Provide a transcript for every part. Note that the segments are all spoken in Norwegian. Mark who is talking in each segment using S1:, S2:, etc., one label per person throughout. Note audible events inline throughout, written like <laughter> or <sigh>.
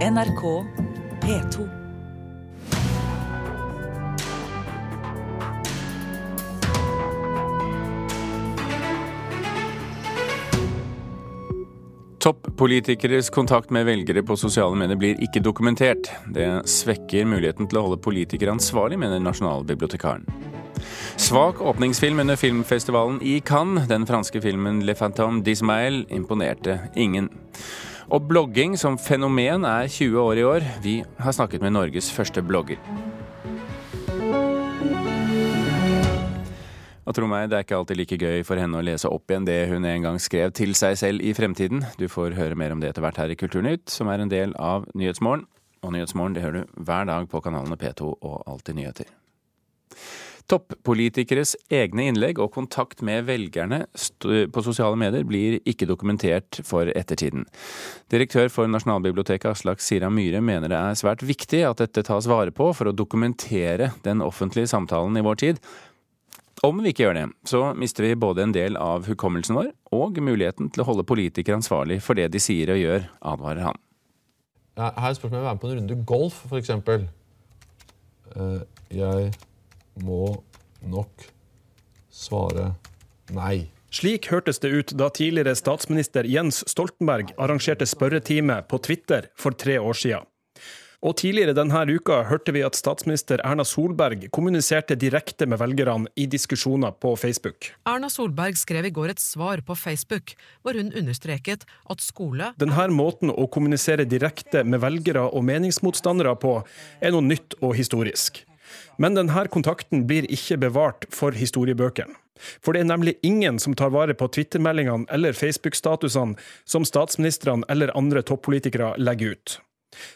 S1: NRK P2.
S2: Toppolitikeres kontakt med velgere på sosiale medier blir ikke dokumentert. Det svekker muligheten til å holde politikere ansvarlig, mener nasjonalbibliotekaren. Svak åpningsfilm under filmfestivalen i Cannes. Den franske filmen Le Fantôme d'Ismael imponerte ingen. Og blogging som fenomen er 20 år i år. Vi har snakket med Norges første blogger. Og tro meg, det er ikke alltid like gøy for henne å lese opp igjen det hun en gang skrev til seg selv i fremtiden. Du får høre mer om det etter hvert her i Kulturnytt, som er en del av Nyhetsmorgen. Og Nyhetsmorgen det hører du hver dag på kanalene P2 og Alltid nyheter. Toppolitikeres egne innlegg og kontakt med velgerne på sosiale medier blir ikke dokumentert for ettertiden. Direktør for Nasjonalbiblioteket Aslak Sira Myhre mener det er svært viktig at dette tas vare på for å dokumentere den offentlige samtalen i vår tid, om vi ikke gjør det, så mister vi både en del av hukommelsen vår og muligheten til å holde politikere ansvarlig for det de sier og gjør, advarer han.
S3: Her er spørsmålet om å være med på en runde golf, f.eks. Uh, jeg må nok svare nei.
S4: Slik hørtes det ut da tidligere statsminister Jens Stoltenberg arrangerte spørretime på Twitter for tre år siden. Og tidligere denne uka hørte vi at statsminister Erna Solberg kommuniserte direkte med velgerne i diskusjoner på Facebook.
S5: Erna Solberg skrev i går et svar på Facebook, hvor hun understreket at skole
S4: Denne måten å kommunisere direkte med velgere og meningsmotstandere på, er noe nytt og historisk. Men denne kontakten blir ikke bevart for historiebøkene. For det er nemlig ingen som tar vare på Twitter-meldingene eller Facebook-statusene som statsministrene eller andre toppolitikere legger ut.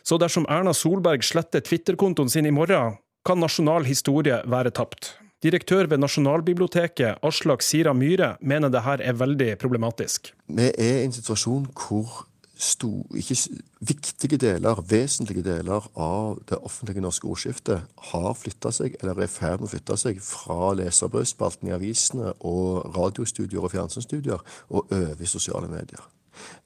S4: Så dersom Erna Solberg sletter Twitter-kontoen sin i morgen, kan nasjonal historie være tapt. Direktør ved Nasjonalbiblioteket, Aslak Sira Myhre, mener det her er veldig problematisk.
S6: Vi er i en situasjon hvor ikke, viktige deler, vesentlige deler av det offentlige norske ordskiftet har flytta seg, eller er i ferd med å flytte seg, fra leserbrødspalten i avisene og radiostudioer og fjernsynsstudier og over i sosiale medier.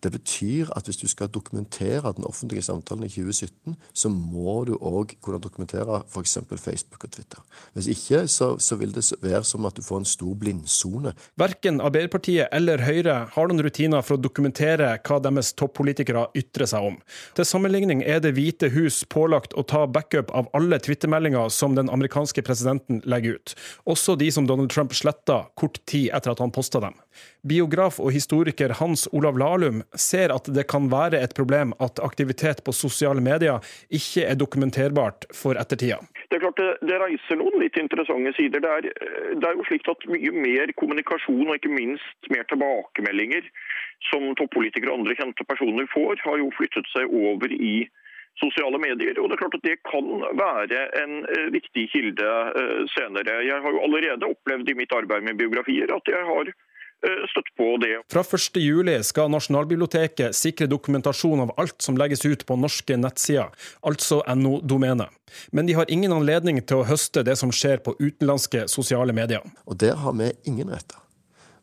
S6: Det betyr at hvis du skal dokumentere den offentlige samtalen i 2017, så må du òg kunne dokumentere f.eks. Facebook og Twitter. Hvis ikke så, så, vil det være som at du får en stor blindsone.
S4: Verken Arbeiderpartiet eller Høyre har noen rutiner for å dokumentere hva deres toppolitikere ytrer seg om. Til sammenligning er Det hvite hus pålagt å ta backup av alle twittermeldinger som den amerikanske presidenten legger ut, også de som Donald Trump sletta kort tid etter at han posta dem. Biograf og historiker Hans Olav Lahlum ser at det kan være et problem at aktivitet på sosiale medier ikke er dokumenterbart for ettertida.
S7: Det er klart det, det reiser noen litt interessante sider. Det er, det er, jo slik at mye mer kommunikasjon og ikke minst mer tilbakemeldinger som toppolitikere og andre kjente personer får, har jo flyttet seg over i sosiale medier. Og det er klart at det kan være en eh, viktig kilde eh, senere. Jeg har jo allerede opplevd i mitt arbeid med biografier at jeg har støtt på det.
S4: Fra 1.7 skal Nasjonalbiblioteket sikre dokumentasjon av alt som legges ut på norske nettsider, altså NO-domenet. Men de har ingen anledning til å høste det som skjer på utenlandske sosiale medier.
S6: Og der har vi ingen retter.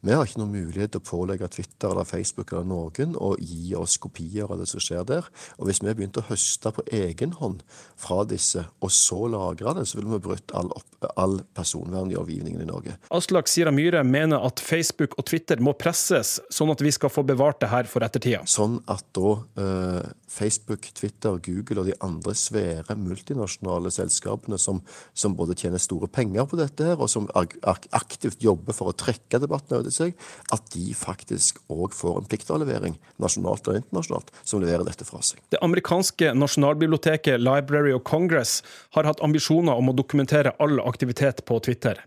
S6: Vi har ikke noen mulighet til å pålegge Twitter eller Facebook eller noen å gi oss kopier av det som skjer der. Og hvis vi begynte å høste på egen hånd fra disse, og så lagre det, så ville vi brutt all, all personvernlovgivningen i Norge.
S4: Aslak Sira Myhre mener at Facebook og Twitter må presses, sånn at vi skal få bevart det her for ettertida.
S6: Sånn at da eh, Facebook, Twitter, Google og de andre svære multinasjonale selskapene som, som både tjener store penger på dette her, og som aktivt jobber for å trekke debatten over seg at de faktisk òg får en pliktavlevering, nasjonalt og internasjonalt, som leverer dette fra seg.
S4: Det amerikanske nasjonalbiblioteket Library of Congress har hatt ambisjoner om å dokumentere all aktivitet på Twitter.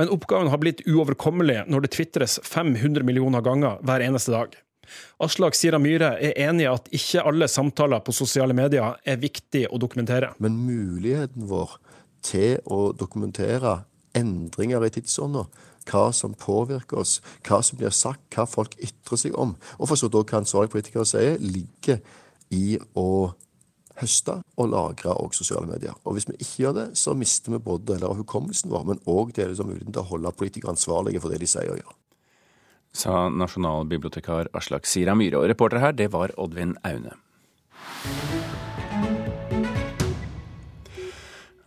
S4: Men oppgaven har blitt uoverkommelig når det tvitres 500 millioner ganger hver eneste dag. Aslak Sira Myhre er enig i at ikke alle samtaler på sosiale medier er viktig å dokumentere.
S6: Men muligheten vår til å dokumentere endringer i tidsånda hva som påvirker oss, hva som blir sagt, hva folk ytrer seg om. Og for så da hva ansvarlige politikere sier, ligger i å høste og lagre og sosiale medier. Og Hvis vi ikke gjør det, så mister vi både deler av hukommelsen vår, men òg deler av muligheten til å holde politikere ansvarlige for det de sier og gjør.
S2: Sa nasjonalbibliotekar Aslak Sira Myhre. Og reporter her, det var Oddvin Aune.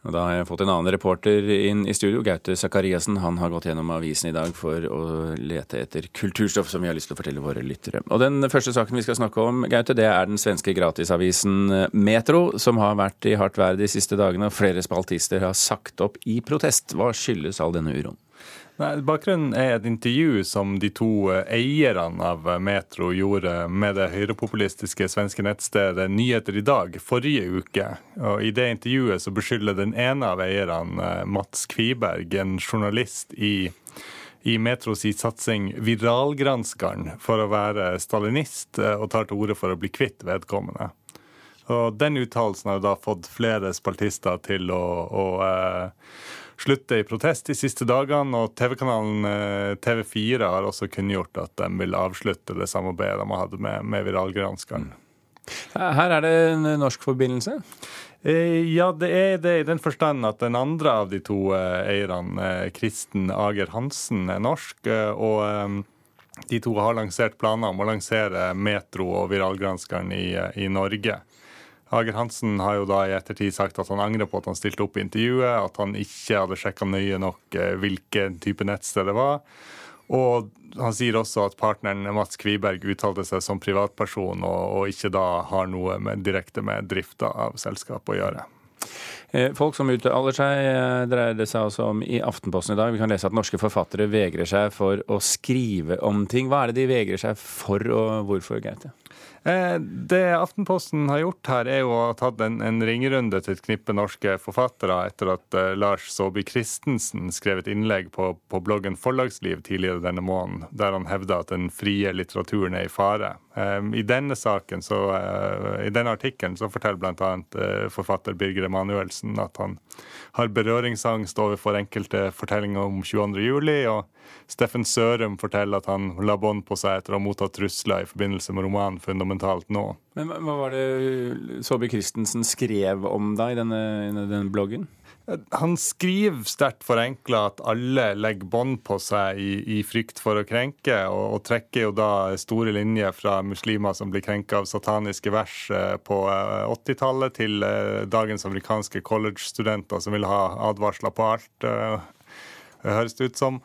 S2: Og Da har jeg fått en annen reporter inn i studio, Gaute Sakariassen. Han har gått gjennom avisen i dag for å lete etter kulturstoff som vi har lyst til å fortelle våre lyttere. Og Den første saken vi skal snakke om, Gaute, det er den svenske gratisavisen Metro, som har vært i hardt vær de siste dagene, og flere spaltister har sagt opp i protest. Hva skyldes all denne uroen?
S8: Nei, Bakgrunnen er et intervju som de to eh, eierne av eh, Metro gjorde med det høyrepopulistiske svenske nettstedet Nyheter i dag forrige uke. Og I det intervjuet så beskylder den ene av eierne, eh, Mats Kviberg, en journalist i i Metros satsing Viralgranskeren for å være stalinist, og tar til orde for å bli kvitt vedkommende. Og Den uttalelsen har da fått flere spaltister til å, å slutte i protest de siste dagene. Og TV-kanalen eh, TV4 har også kunngjort at de vil avslutte det samarbeidet de hadde med, med Viralgranskeren.
S2: Her er det en norsk forbindelse?
S8: Eh, ja, det er det i den forstand at den andre av de to eh, eierne, Kristen Ager Hansen, er norsk. og de to har lansert planer om å lansere Metro og Viralgranskeren i, i Norge. Hager Hansen har jo da i ettertid sagt at han angrer på at han stilte opp i intervjuet, at han ikke hadde sjekka nøye nok eh, hvilken type nettsted det var. Og han sier også at partneren Mats Kviberg uttalte seg som privatperson, og, og ikke da har noe med, direkte med drifta av selskapet å gjøre.
S2: Eh, folk som uttaler seg, eh, dreier det seg også om i Aftenposten i dag. Vi kan lese at norske forfattere vegrer seg for å skrive om ting. Hva er det de vegrer seg for, og hvorfor, Gaute?
S8: Eh, det Aftenposten har gjort her, er jo å ha tatt en, en ringerunde til et knippe norske forfattere etter at uh, Lars Saabye Christensen skrev et innlegg på, på, bloggen Forlagsliv tidligere denne måneden, der han hevda at den frie litteraturen er i fare. Um, I denne saken, så, uh, i denne artikkelen så forteller bl.a. Uh, forfatter Birger Emanuelsen at han har berøringsangst overfor enkelte fortellinger om 22.07. og Steffen Sørum forteller at han la bånd på seg etter å ha mottatt trusler i forbindelse med romanen 'Fundamentalt nå'.
S2: Men Hva var det Saabye Christensen skrev om da i denne, denne bloggen?
S8: Han skriver sterkt forenkla at alle legger bånd på seg i, i, frykt for å krenke, og, og, trekker jo da store linjer fra muslimer som blir krenka av sataniske vers eh, på 80-tallet, eh, til eh, dagens amerikanske college-studenter som vil ha advarsler på alt, høres det ut som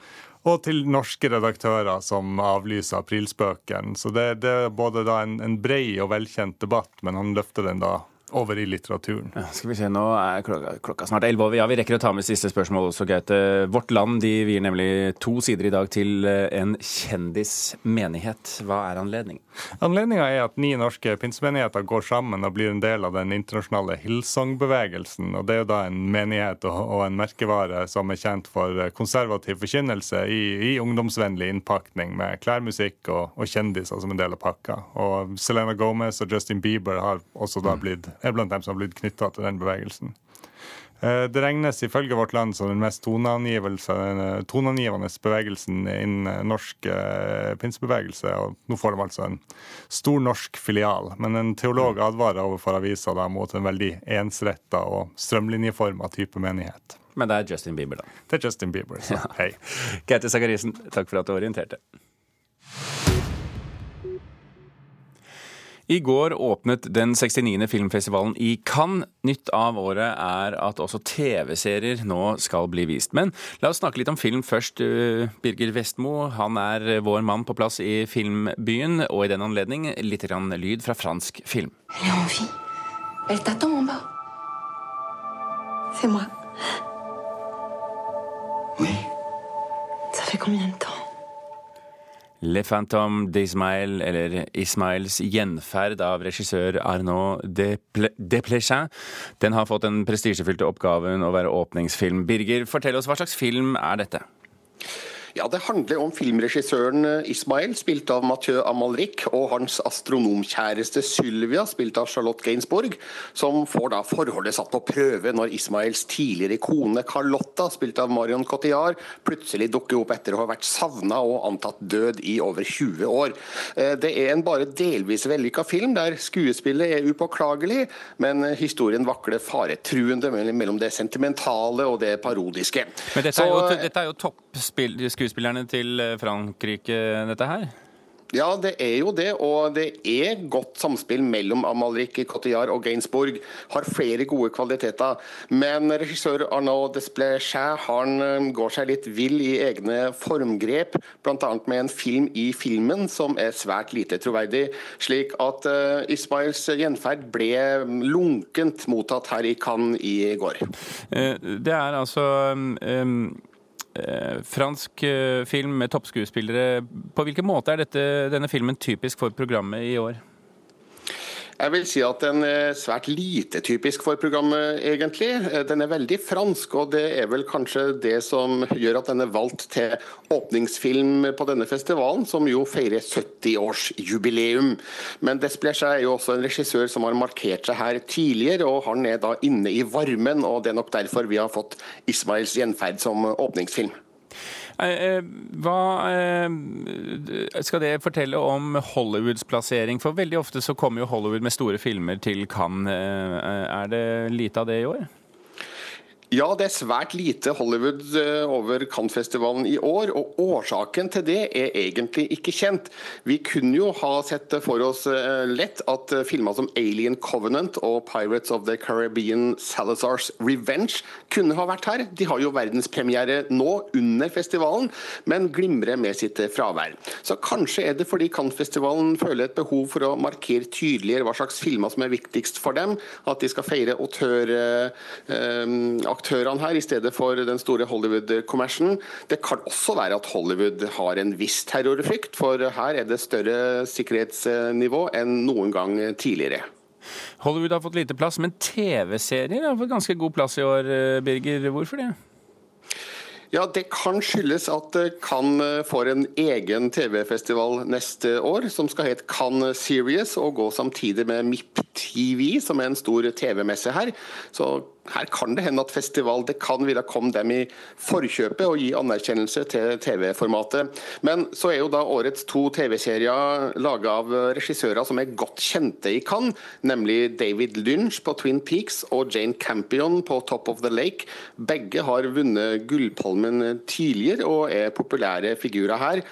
S8: og til norske redaktører som avlyser aprilspøken. Så det, det er både en, en brei og velkjent debatt, men han løfter den da over i litteraturen.
S2: Ja, skal vi se, Nå er klokka, klokka snart elleve. Ja, vi rekker å ta med siste spørsmål også, Gaute. Vårt Land de vier nemlig to sider i dag til eh, en kjendismenighet. Hva er anledningen?
S8: Anledninga er at ni norske pinsemenigheter går sammen og blir en del av den internasjonale Hillsong-bevegelsen. og Det er jo da en menighet og en merkevare som er kjent for konservativ forkynnelse i, i ungdomsvennlig innpakning med klærmusikk og, og, kjendiser som en del av pakka. Og Selena Gomez og Justin Bieber har også da mm. blitt er blant dem som har blitt knytta til den bevegelsen. Eh, det regnes ifølge Vårt Land som den mest toneangivende bevegelsen innen eh, norsk eh, pinsebevegelse. og Nå får de altså en stor norsk filial. Men en teolog advarer overfor avisa da mot en veldig ensretta og strømlinjeforma type menighet.
S2: Men det er Justin Bieber, da?
S8: Det er Justin Bieber, så hei.
S2: Gaute Sakariassen, takk for at du orienterte. I går åpnet den 69. filmfestivalen i Cannes. Nytt av året er at også TV-serier nå skal bli vist. Men la oss snakke litt om film først. Eh, Birger Vestmo, han er vår mann på plass i filmbyen, og i den anledning litt grann lyd fra fransk film. C'est moi. Oui. Ça fait combien de temps Le Phantom d'Ismail, eller Ismails gjenferd av regissør Arnaud Desplechin. Den har fått den prestisjefylte oppgaven å være åpningsfilm. Birger, fortell oss hva slags film er dette?
S9: Ja, Det handler om filmregissøren eh, Ismail, spilt av Mathieu Amalrik, og hans astronomkjæreste Sylvia, spilt av Charlotte Gainsbourg, som får da forholdet satt på prøve når Ismails tidligere kone Carlotta, spilt av Marion Cotillard, plutselig dukker opp etter å ha vært savna og antatt død i over 20 år. Eh, det er en bare delvis vellykka film, der skuespillet er upåklagelig, men historien vakler faretruende mellom det sentimentale og det parodiske.
S2: Men dette er jo, Så, dette er jo toppspill skuespillerne til eh, Frankrike, dette her?
S9: Ja, det er jo det. Og det er godt samspill mellom Amalrik Cotillard og Gainsbourg. Har flere gode kvaliteter. Men regissør Arnaud Desplechet han eh, går seg litt vill i egne formgrep, bl.a. med en film i filmen som er svært lite troverdig. Slik at uh, Ismails gjenferd ble lunkent mottatt her i Cannes i går.
S2: Det er altså um fransk eh, film med toppskuespillere. På hvilken måte er dette, denne filmen typisk for programmet i år?
S9: Jeg vil si at den er svært lite typisk for programmet, egentlig. Den er veldig fransk, og det er vel kanskje det som gjør at den er valgt til åpningsfilm på denne festivalen, som jo feirer 70-årsjubileum. Men Desplechet er jo også en regissør som har markert seg her tidligere, og han er da inne i varmen, og det er nok derfor vi har fått Ismails gjenferd som åpningsfilm.
S2: Eh, hva eh, skal det fortelle om Hollywoods plassering? For veldig ofte så kommer jo Hollywood med store filmer til Cannes. Eh, er det lite av det i år?
S9: Ja, det er svært lite Hollywood eh, over Cannes-festivalen i år, og årsaken til det er egentlig ikke kjent. Vi kunne jo ha sett for oss eh, lett at eh, filmer som Alien Covenant og Pirates of the Caribbean Salazar's Revenge kunne ha vært her. De har jo verdenspremiere nå under festivalen, men glimrer med sitt fravær. Så kanskje er det fordi Cannes-festivalen føler et behov for å markere tydeligere hva slags filmer som er viktigst for dem, at de skal feire autør... Eh, aktørene her, i stedet for den store Hollywood-kommersen. Det kan også være at Hollywood har en viss terrorfrykt, for her er det større sikkerhetsnivå enn noen gang tidligere.
S2: Hollywood har fått lite plass, men TV-serier har fått ganske god plass i år, eh, Birger. Hvorfor det?
S9: Ja, Det kan skyldes at Cannes får en egen TV-festival neste år, som skal hete Cannes Series, og gå samtidig med MIP TV, som er en stor TV-messe her. Så her kan det hende at Festival det kan ville komme dem i forkjøpet og gi anerkjennelse til TV-formatet. Men så er jo da årets to TV-serier laga av regissører som er godt kjente i Cannes, nemlig David Lynch på Twin Peaks og Jane Campion på Top of the Lake. Begge har vunnet Gullpalmen tidligere og er populære figurer her.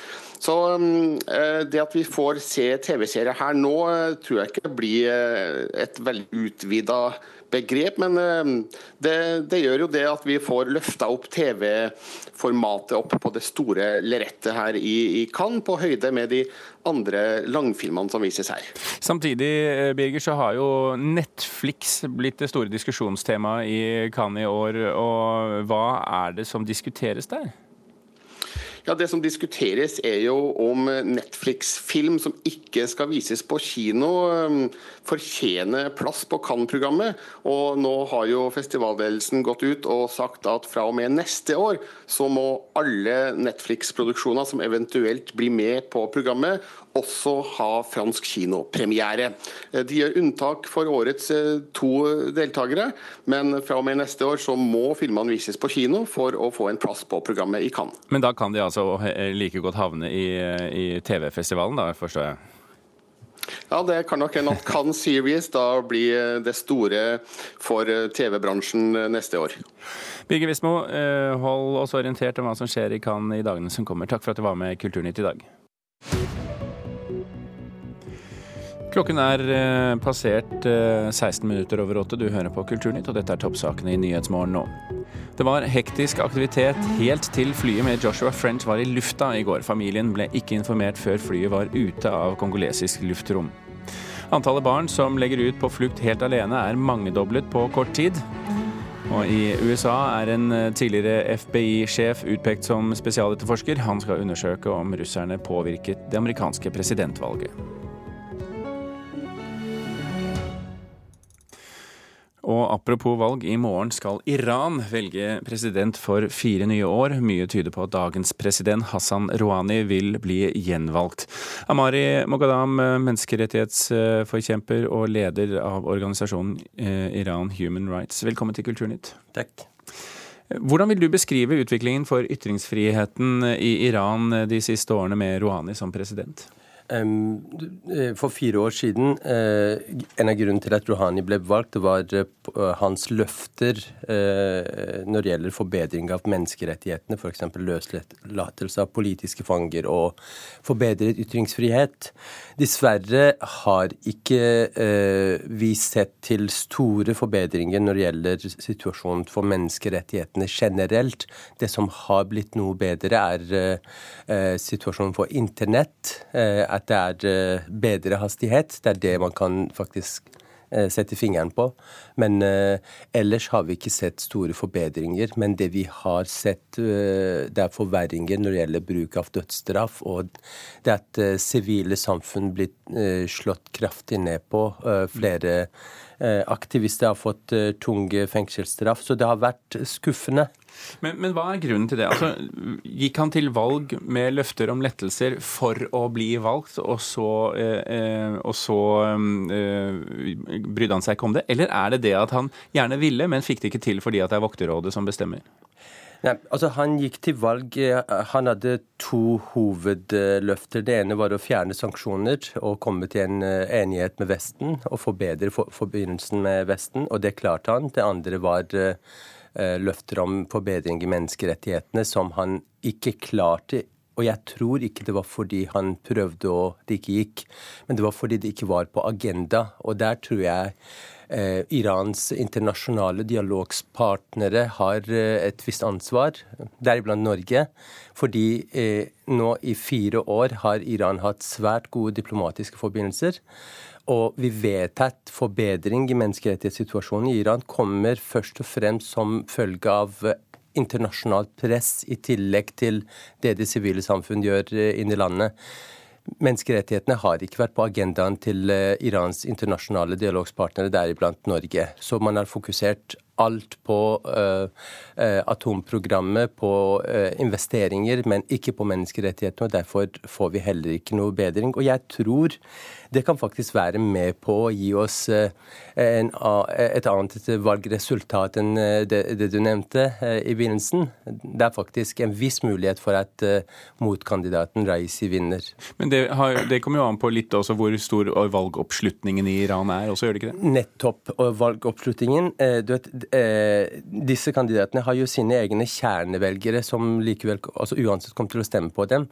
S9: Så eh, det at vi får se TV-serier her nå, tror jeg ikke blir eh, et veldig utvida begrep, men det, det, gjør jo det at vi får løfta opp TV-formatet opp på det store lerretet her i, i Cannes, på høyde med de andre langfilmene som vises her.
S2: Samtidig Birger, så har jo Netflix blitt det store diskusjonstemaet i Cannes i år. og Hva er det som diskuteres der?
S9: Ja, Det som diskuteres er jo om Netflix-film som ikke skal vises på kino, fortjener plass på Cannes-programmet. Og Nå har jo festivalledelsen gått ut og sagt at fra og med neste år så må alle Netflix-produksjoner som eventuelt blir med på programmet, også ha fransk kinopremiere. Eh, de gjør unntak for årets eh, to deltakere, men fra og med neste år så må filmene vises på kino for å få en plass på programmet i Cannes.
S2: Men da kan de altså like godt havne i, i TV-festivalen, da, forstår jeg?
S9: Ja, det kan nok hende at Cannes Series da blir eh, det store for TV-bransjen neste år.
S2: Birger Wismo, hold oss orientert om hva som skjer i Cannes i dagene som kommer. Takk for at du var med i Kulturnytt i dag. Klokken er eh, passert 16 eh, minutter over åtte. Du hører på Kulturnytt, og dette er toppsakene i Nyhetsmorgen nå. Det var hektisk aktivitet helt til flyet med Joshua French var i lufta i går. Familien ble ikke informert før flyet var ute av kongolesisk luftrom. Antallet barn som legger ut på flukt helt alene er mangedoblet på kort tid. Og I USA er en eh, tidligere FBI-sjef utpekt som spesialetterforsker. Han skal undersøke om russerne påvirket det amerikanske presidentvalget. Og apropos valg, i morgen skal Iran velge president for fire nye år. Mye tyder på at dagens president Hassan Rouhani vil bli gjenvalgt. Amari Moghadam, menneskerettighetsforkjemper og leder av organisasjonen eh, Iran Human Rights. Velkommen til Kulturnytt.
S10: Takk.
S2: Hvordan vil du beskrive utviklingen for ytringsfriheten i Iran de siste årene med Rouhani som president?
S10: For fire år siden, eh, en av grunnene til at Rouhani ble valgt, var eh, hans løfter eh, når det gjelder forbedring av menneskerettighetene, f.eks. løslatelse av politiske fanger og forbedret ytringsfrihet. Dessverre har ikke vi sett til store forbedringer når det gjelder situasjonen for menneskerettighetene generelt. Det som har blitt noe bedre, er situasjonen for internett at det er eh, bedre hastighet. Det er det man kan faktisk eh, sette fingeren på. Men uh, ellers har vi ikke sett store forbedringer. Men det vi har sett, det er forverringer når det gjelder bruk av dødsstraff. Og det at sivile samfunn blir slått kraftig ned på. flere aktivister har fått tunge fengselsstraff. Så det har vært skuffende.
S2: Men, men, hva er grunnen til det? Altså, gikk han til valg med løfter om lettelser for å bli valgt, og så, eh, eh og så eh, brydde han seg ikke om det? Eller er det det at han gjerne ville, men fikk det ikke til fordi det er Vokterrådet som bestemmer?
S10: Nei, altså Han gikk til valg eh, Han hadde to hovedløfter. Det ene var å fjerne sanksjoner og komme til en eh, enighet med Vesten og forbedre forbindelsen med Vesten, og det klarte han. Det andre var løfter om forbedring i menneskerettighetene som han ikke klarte. Og jeg tror ikke det var fordi han prøvde og det ikke gikk, men det var fordi det ikke var på agenda. Og der tror jeg eh, Irans internasjonale dialogspartnere har eh, et visst ansvar, deriblant Norge. Fordi eh, nå i fire år har Iran hatt svært gode diplomatiske forbindelser. Og vi vet at forbedring i menneskerettighetssituasjonen i Iran kommer først og fremst som følge av internasjonalt press, i tillegg til det det sivile samfunn gjør inni i landet. Menneskerettighetene har ikke vært på agendaen til eh, Irans internasjonale dialogspartnere, deriblant Norge. Så man har fokusert alt på uh, uh, atomprogrammet, på uh, investeringer, men ikke på menneskerettighetene. og Derfor får vi heller ikke noe bedring. Og jeg tror det kan faktisk være med på å gi oss en, et annet valgresultat enn det, det, du nevnte i begynnelsen. Det er faktisk en viss mulighet for at motkandidaten Raisi vinner.
S2: Men det, har, det kommer jo an på litt også hvor stor valgoppslutningen i Iran er, også gjør det ikke det?
S10: Nettopp. Og valgoppslutningen du vet, Disse kandidatene har jo sine egne kjernevelgere som likevel altså uansett kommer til å stemme på dem.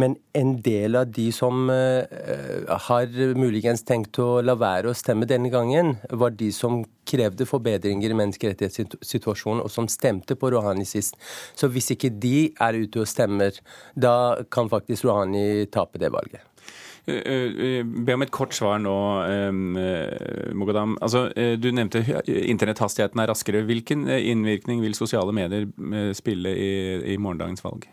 S10: Men en del av de som har muligens tenkt å la være å stemme denne gangen, var de som krevde forbedringer i menneskerettighetssituasjonen, og som stemte på Rouhani sist. Så hvis ikke de er ute og stemmer, da kan faktisk Rouhani tape det valget.
S2: Eh, eh, be om et kort svar nå, Mogadam. Altså, eh, du nevnte internetthastigheten er raskere. Hvilken innvirkning vil sosiale medier spille i, i morgendagens valg?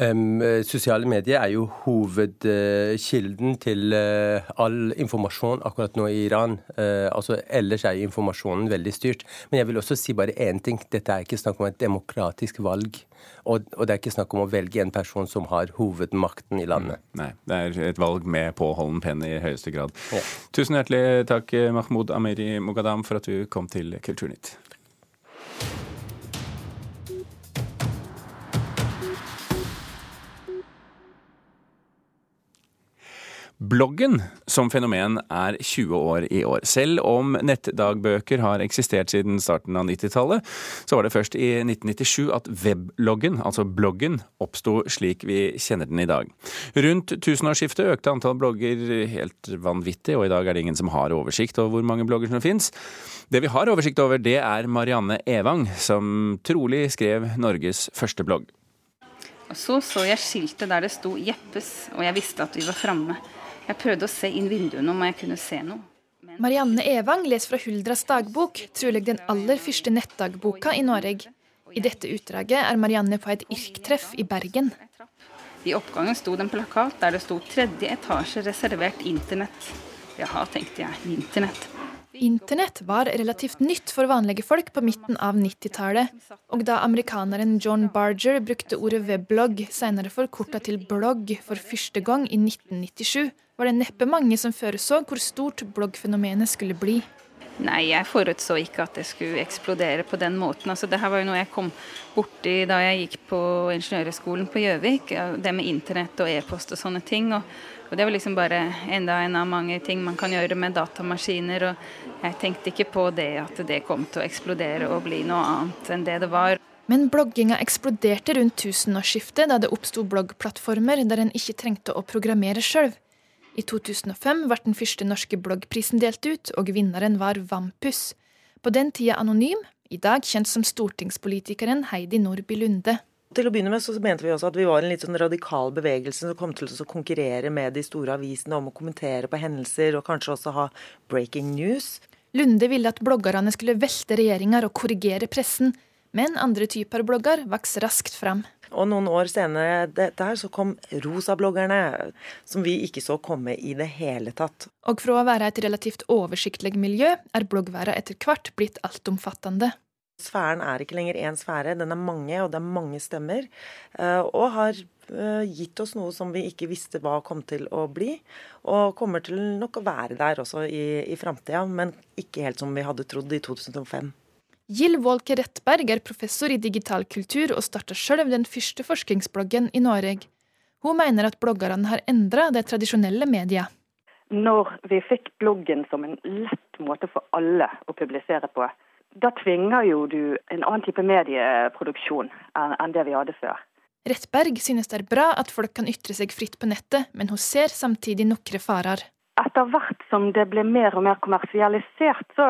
S10: Um, sosiale medier er jo hovedkilden til all informasjon akkurat nå i Iran. Uh, altså Ellers er informasjonen veldig styrt. Men jeg vil også si bare én ting. Dette er ikke snakk om et demokratisk valg. Og, og, det er ikke snakk om å velge en person som har hovedmakten i landet.
S2: Mm, nei, det er et valg med påholden penn i høyeste grad. Ja. Tusen hjertelig takk, Mahmoud Amiri Mogadam, for at du kom til Kulturnytt. Bloggen som fenomen er 20 år i år. Selv om nettdagbøker har eksistert siden starten av 90-tallet, så var det først i 1997 at webloggen, altså bloggen, oppsto slik vi kjenner den i dag. Rundt tusenårsskiftet økte antall blogger helt vanvittig, og i dag er det ingen som har oversikt over hvor mange blogger som finnes. Det vi har oversikt over, det er Marianne Evang, som trolig skrev Norges første blogg.
S11: Og Så så jeg skiltet der det sto 'Jeppes', og jeg visste at vi var framme. Jeg prøvde å se inn vinduene om jeg kunne se noe.
S12: Men... Marianne Evang leser fra Huldras dagbok, trolig den aller første nettdagboka i Norge. I dette utdraget er Marianne på et irktreff i Bergen.
S11: I oppgangen sto det en plakat der det sto 'tredje etasje reservert internett'. Jaha, tenkte jeg. Internett.
S12: Internett var relativt nytt for vanlige folk på midten av 90-tallet. Og da amerikaneren John Barger brukte ordet weblogg, senere forkorta til blogg, for første gang i 1997, var det neppe mange som foreså hvor stort bloggfenomenet skulle bli.
S11: Nei, jeg forutså ikke at det skulle eksplodere på den måten. Altså, det her var jo noe jeg kom borti da jeg gikk på ingeniørhøgskolen på Gjøvik. Det med internett og e-post og sånne ting. Og, og, det var liksom bare enda en av mange ting man kan gjøre med datamaskiner. Og jeg tenkte ikke på det at det kom til å eksplodere og bli noe annet enn det det var.
S12: Men blogginga eksploderte rundt tusenårsskiftet, da det oppsto bloggplattformer der en ikke trengte å programmere sjøl. I 2005 ble den første norske bloggprisen delt ut, og vinneren var Vampus. På den tida anonym, i dag kjent som stortingspolitikeren Heidi Nordby Lunde.
S13: Til å begynne med så mente vi også at vi var en litt sånn radikal bevegelse som kom til å konkurrere med de store avisene om å kommentere på hendelser, og kanskje også ha breaking news.
S12: Lunde ville at bloggerne skulle velte regjeringer og korrigere pressen, men andre typer blogger vokste raskt fram.
S13: Og noen år senere her, så kom rosabloggerne, som vi ikke så komme i det hele tatt.
S12: Og fra å være et relativt oversiktlig miljø, er bloggværa etter hvert blitt altomfattende.
S13: Sfæren er ikke lenger én sfære, den er mange, og det er mange stemmer. Eh, og har eh, gitt oss noe som vi ikke visste hva kom til å bli. Og kommer til nok å være der også i, i framtida, men ikke helt som vi hadde trodd i 2005.
S12: Gill Wolke Rettberg er professor i digital kultur og starta sjøl den første forskningsbloggen i Norge. Hun mener at bloggerne har endra det tradisjonelle media.
S14: Når vi fikk bloggen som en lett måte for alle å publisere på, da tvinger jo du en annen type medieproduksjon enn det vi hadde før.
S12: Rettberg synes det er bra at folk kan ytre seg fritt på nettet, men hun ser samtidig noen farer
S14: etter hvert som det ble mer og mer kommersialisert, så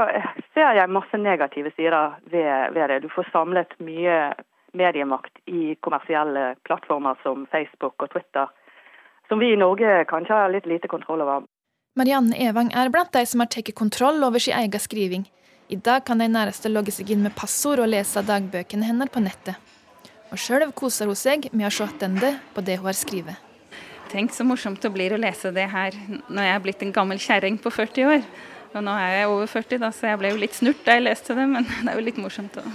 S14: ser jeg masse negative sider ved, ved, det. Du får samlet mye mediemakt i kommersielle plattformer som Facebook og Twitter, som vi i Norge kanskje har litt lite kontroll over.
S12: Marianne Evang er blant de som har tatt kontroll over sin egen skriving. I dag kan de næreste logge seg inn med passord og lese dagbøkene hennes på nettet. Og sjøl koser hun seg med å se tilbake på det hun har skrevet.
S11: Tenk så morsomt det blir å lese det her når jeg er blitt en gammel kjerring på 40 år. Og nå er jeg over 40, da, så jeg ble jo litt snurt da jeg leste det, men <laughs> det er jo litt morsomt òg.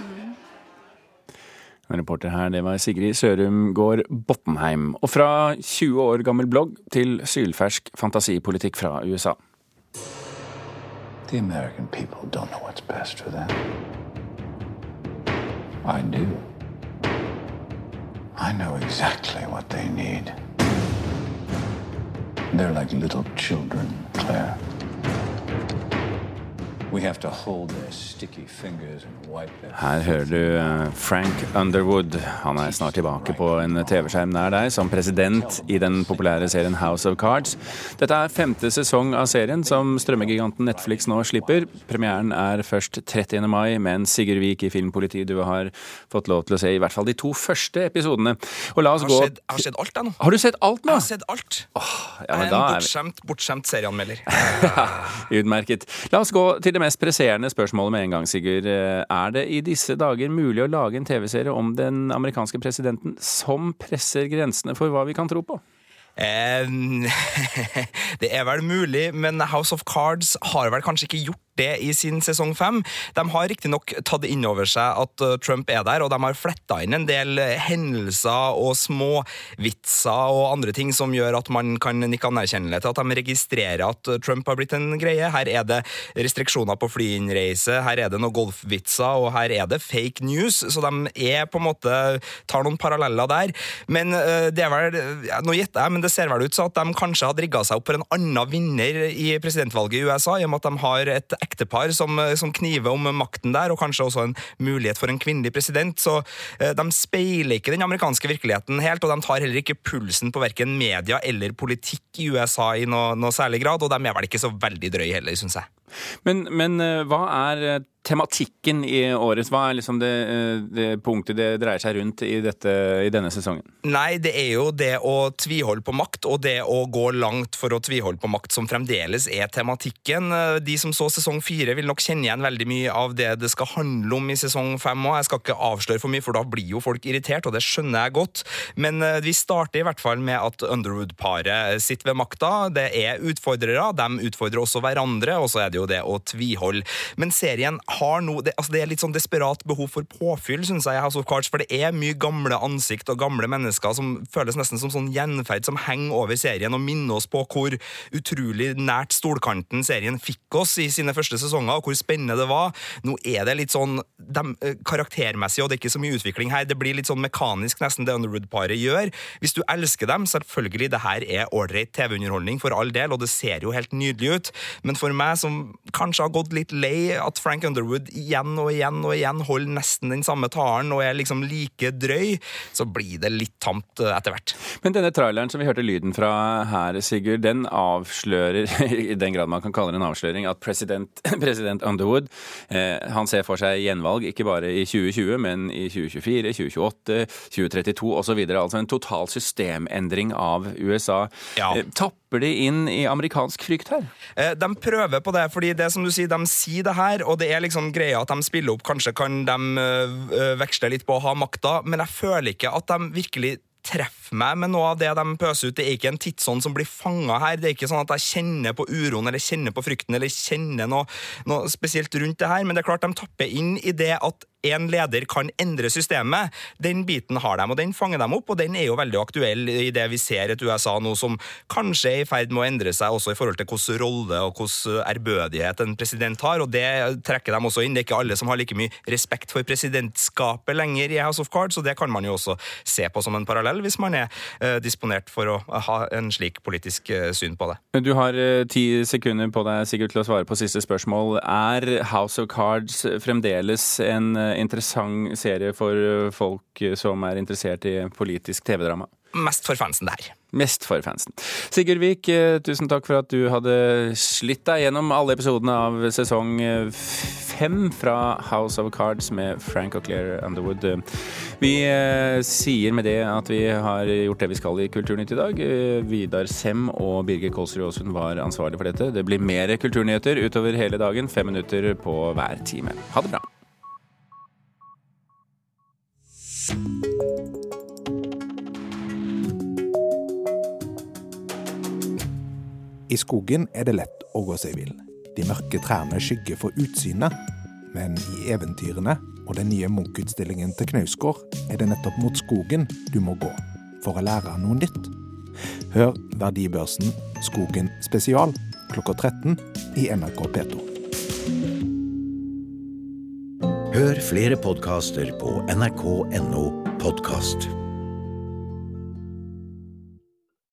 S2: Reporter her, det var Sigrid Sørum Gård Bottenheim. Og fra 20 år gammel blogg til sylfersk fantasipolitikk fra USA. The American people don't know what's best for them. I do. I know exactly what they need. They're like little children, Claire. Her hører du eh, Frank Underwood. Han er snart tilbake på en TV-skjerm nær deg som president i den populære serien House of Cards. Dette er femte sesong av serien som strømmegiganten Netflix nå slipper. Premieren er først 30. mai, men Sigurd Vik i Filmpolitiet, du har fått lov til å se i hvert fall de to første episodene.
S15: Og la oss gå Jeg har sett alt, jeg nå.
S2: Har du sett alt nå?
S15: Jeg har sett alt. Oh, ja, jeg er en bortskjemt, bortskjemt serieanmelder. <laughs>
S2: Utmerket. La oss gå til det mest presserende spørsmålet med en gang, Sigurd. Er det i disse dager mulig å lage en TV-serie om den amerikanske presidenten som presser grensene for hva vi kan tro på?
S15: Eh, <laughs> det er vel mulig, men House of Cards har vel kanskje ikke gjort det i sin sesong fem. De har riktignok tatt inn over seg at uh, Trump er der, og de har fletta inn en del hendelser og småvitser og andre ting som gjør at man kan nikke anerkjennelighet til at de registrerer at uh, Trump har blitt en greie. Her er det restriksjoner på flyinnreise, her er det noen golfvitser, og her er det fake news, så de er på en måte tar noen paralleller der. Men det er vel Nå gjetter jeg, men det ser vel ut som at de kanskje har rigga seg opp for en annen vinner i presidentvalget i USA, i og med at de har et ektepar som, eh, som, kniver om makten der, og kanskje også en mulighet for en kvinnelig president. Så eh, de speiler ikke den amerikanske virkeligheten helt, og de tar heller ikke pulsen på verken media eller politikk i USA i noe, noe særlig grad, og de er vel ikke så veldig drøye heller, syns jeg.
S2: Men, men eh, hva er tematikken i årets? Hva er liksom det, eh, det, punktet det dreier seg rundt i, dette, i, denne sesongen?
S15: Nei, det er jo det å tviholde på makt, og det å gå langt for å tviholde på makt, som fremdeles er tematikken. De som så sesong fire, vil nok kjenne igjen veldig mye av det det skal handle om i sesong fem òg. Jeg skal ikke avsløre for mye, for da blir jo folk irritert, og det skjønner jeg godt. Men eh, vi starter i hvert fall med at Underwood-paret sitter ved makta. Det er utfordrere, de utfordrer også hverandre, og så er det jo det å tviholde. Men serien har nå det, altså det er litt sånn desperat behov for påfyll, syns jeg, House of Cards, for det er mye gamle ansikt og gamle mennesker som føles nesten som sånn gjenferd som henger over serien og minner oss på hvor utrolig nært stolkanten serien fikk oss i sine første sesonger, og hvor spennende det var. Nå er det litt sånn de, eh, karaktermessig, og det er ikke så mye utvikling her. Det blir litt sånn mekanisk, nesten, det Underwood-paret gjør. Hvis du elsker dem, selvfølgelig, det her er ålreit TV-underholdning for all del, og det ser jo helt nydelig ut, men for meg som kanskje har gått litt lei at Frank Underwood igjen og igjen og igjen holder nesten den samme talen og er liksom like drøy, så blir det litt tamt eh, etter hvert.
S2: Men denne traileren som vi hørte lyden fra her, Sigurd, den avslører, <laughs> i den grad man kan kalle det en avsløring, at president, <laughs> president Underwood eh, han ser for seg gjenvalg ikke bare i 2020, men i 2024, 2028, 2032 osv. Altså en total systemendring av USA.
S15: Ja.
S2: Eh, tapper de inn i amerikansk frykt her?
S15: Eh, De prøver på det, fordi det som du sier, de sier det her, og det er liksom greia at de spiller opp, kanskje kan de øh, veksle litt på å ha makta, men jeg føler ikke at de virkelig treffer meg med noe av det de pøser ut. Det er ikke en tidsånd som blir fanga her. Det er ikke sånn at jeg kjenner på uroen eller kjenner på frykten eller kjenner noe, noe spesielt rundt det her, men det er klart de tapper inn i det at en leder kan endre systemet. Den biten har de, og den fanger de opp, og den er jo veldig aktuell i det vi ser et USA nå som kanskje er i ferd med å endre seg også i forhold til hvilken rolle og hvilken ærbødighet en president har, og det trekker de også inn. Det er ikke alle som har like mye respekt for presidentskapet lenger i House of Cards, og det kan man jo også se på som en parallell hvis man er eh, disponert for å ha en slik politisk eh, syn på det.
S2: Du har eh, ti sekunder på deg Sigurd, til å svare på siste spørsmål. Er House of Cards fremdeles en interessant serie for folk som er interessert i politisk TV-drama?
S15: Mest for fansen, det her.
S2: Mest for fansen. Sigurd Vik, eh, tusen takk for at du hadde slitt deg gjennom alle episodene av sesong eh, fem fra House of Cards med Frank og Claire Underwood. Vi eh, sier med det at vi har gjort det vi skal i Kulturnytt i dag. Vidar Sem og Birger Kolsrud Aasund var ansvarlig for dette. Det blir mer kulturnyheter utover hele dagen, fem minutter på hver time. Ha det bra.
S16: I skogen er det lett å gå seg vill. De mørke trærne skygger for utsynet. Men i eventyrene og den nye Munch-utstillingen til Knausgård er det nettopp mot skogen du må gå for å lære noe nytt. Hør Verdibørsen Skogen spesial klokka 13 i NRK P2.
S17: Hør flere podkaster på nrk.no podkast.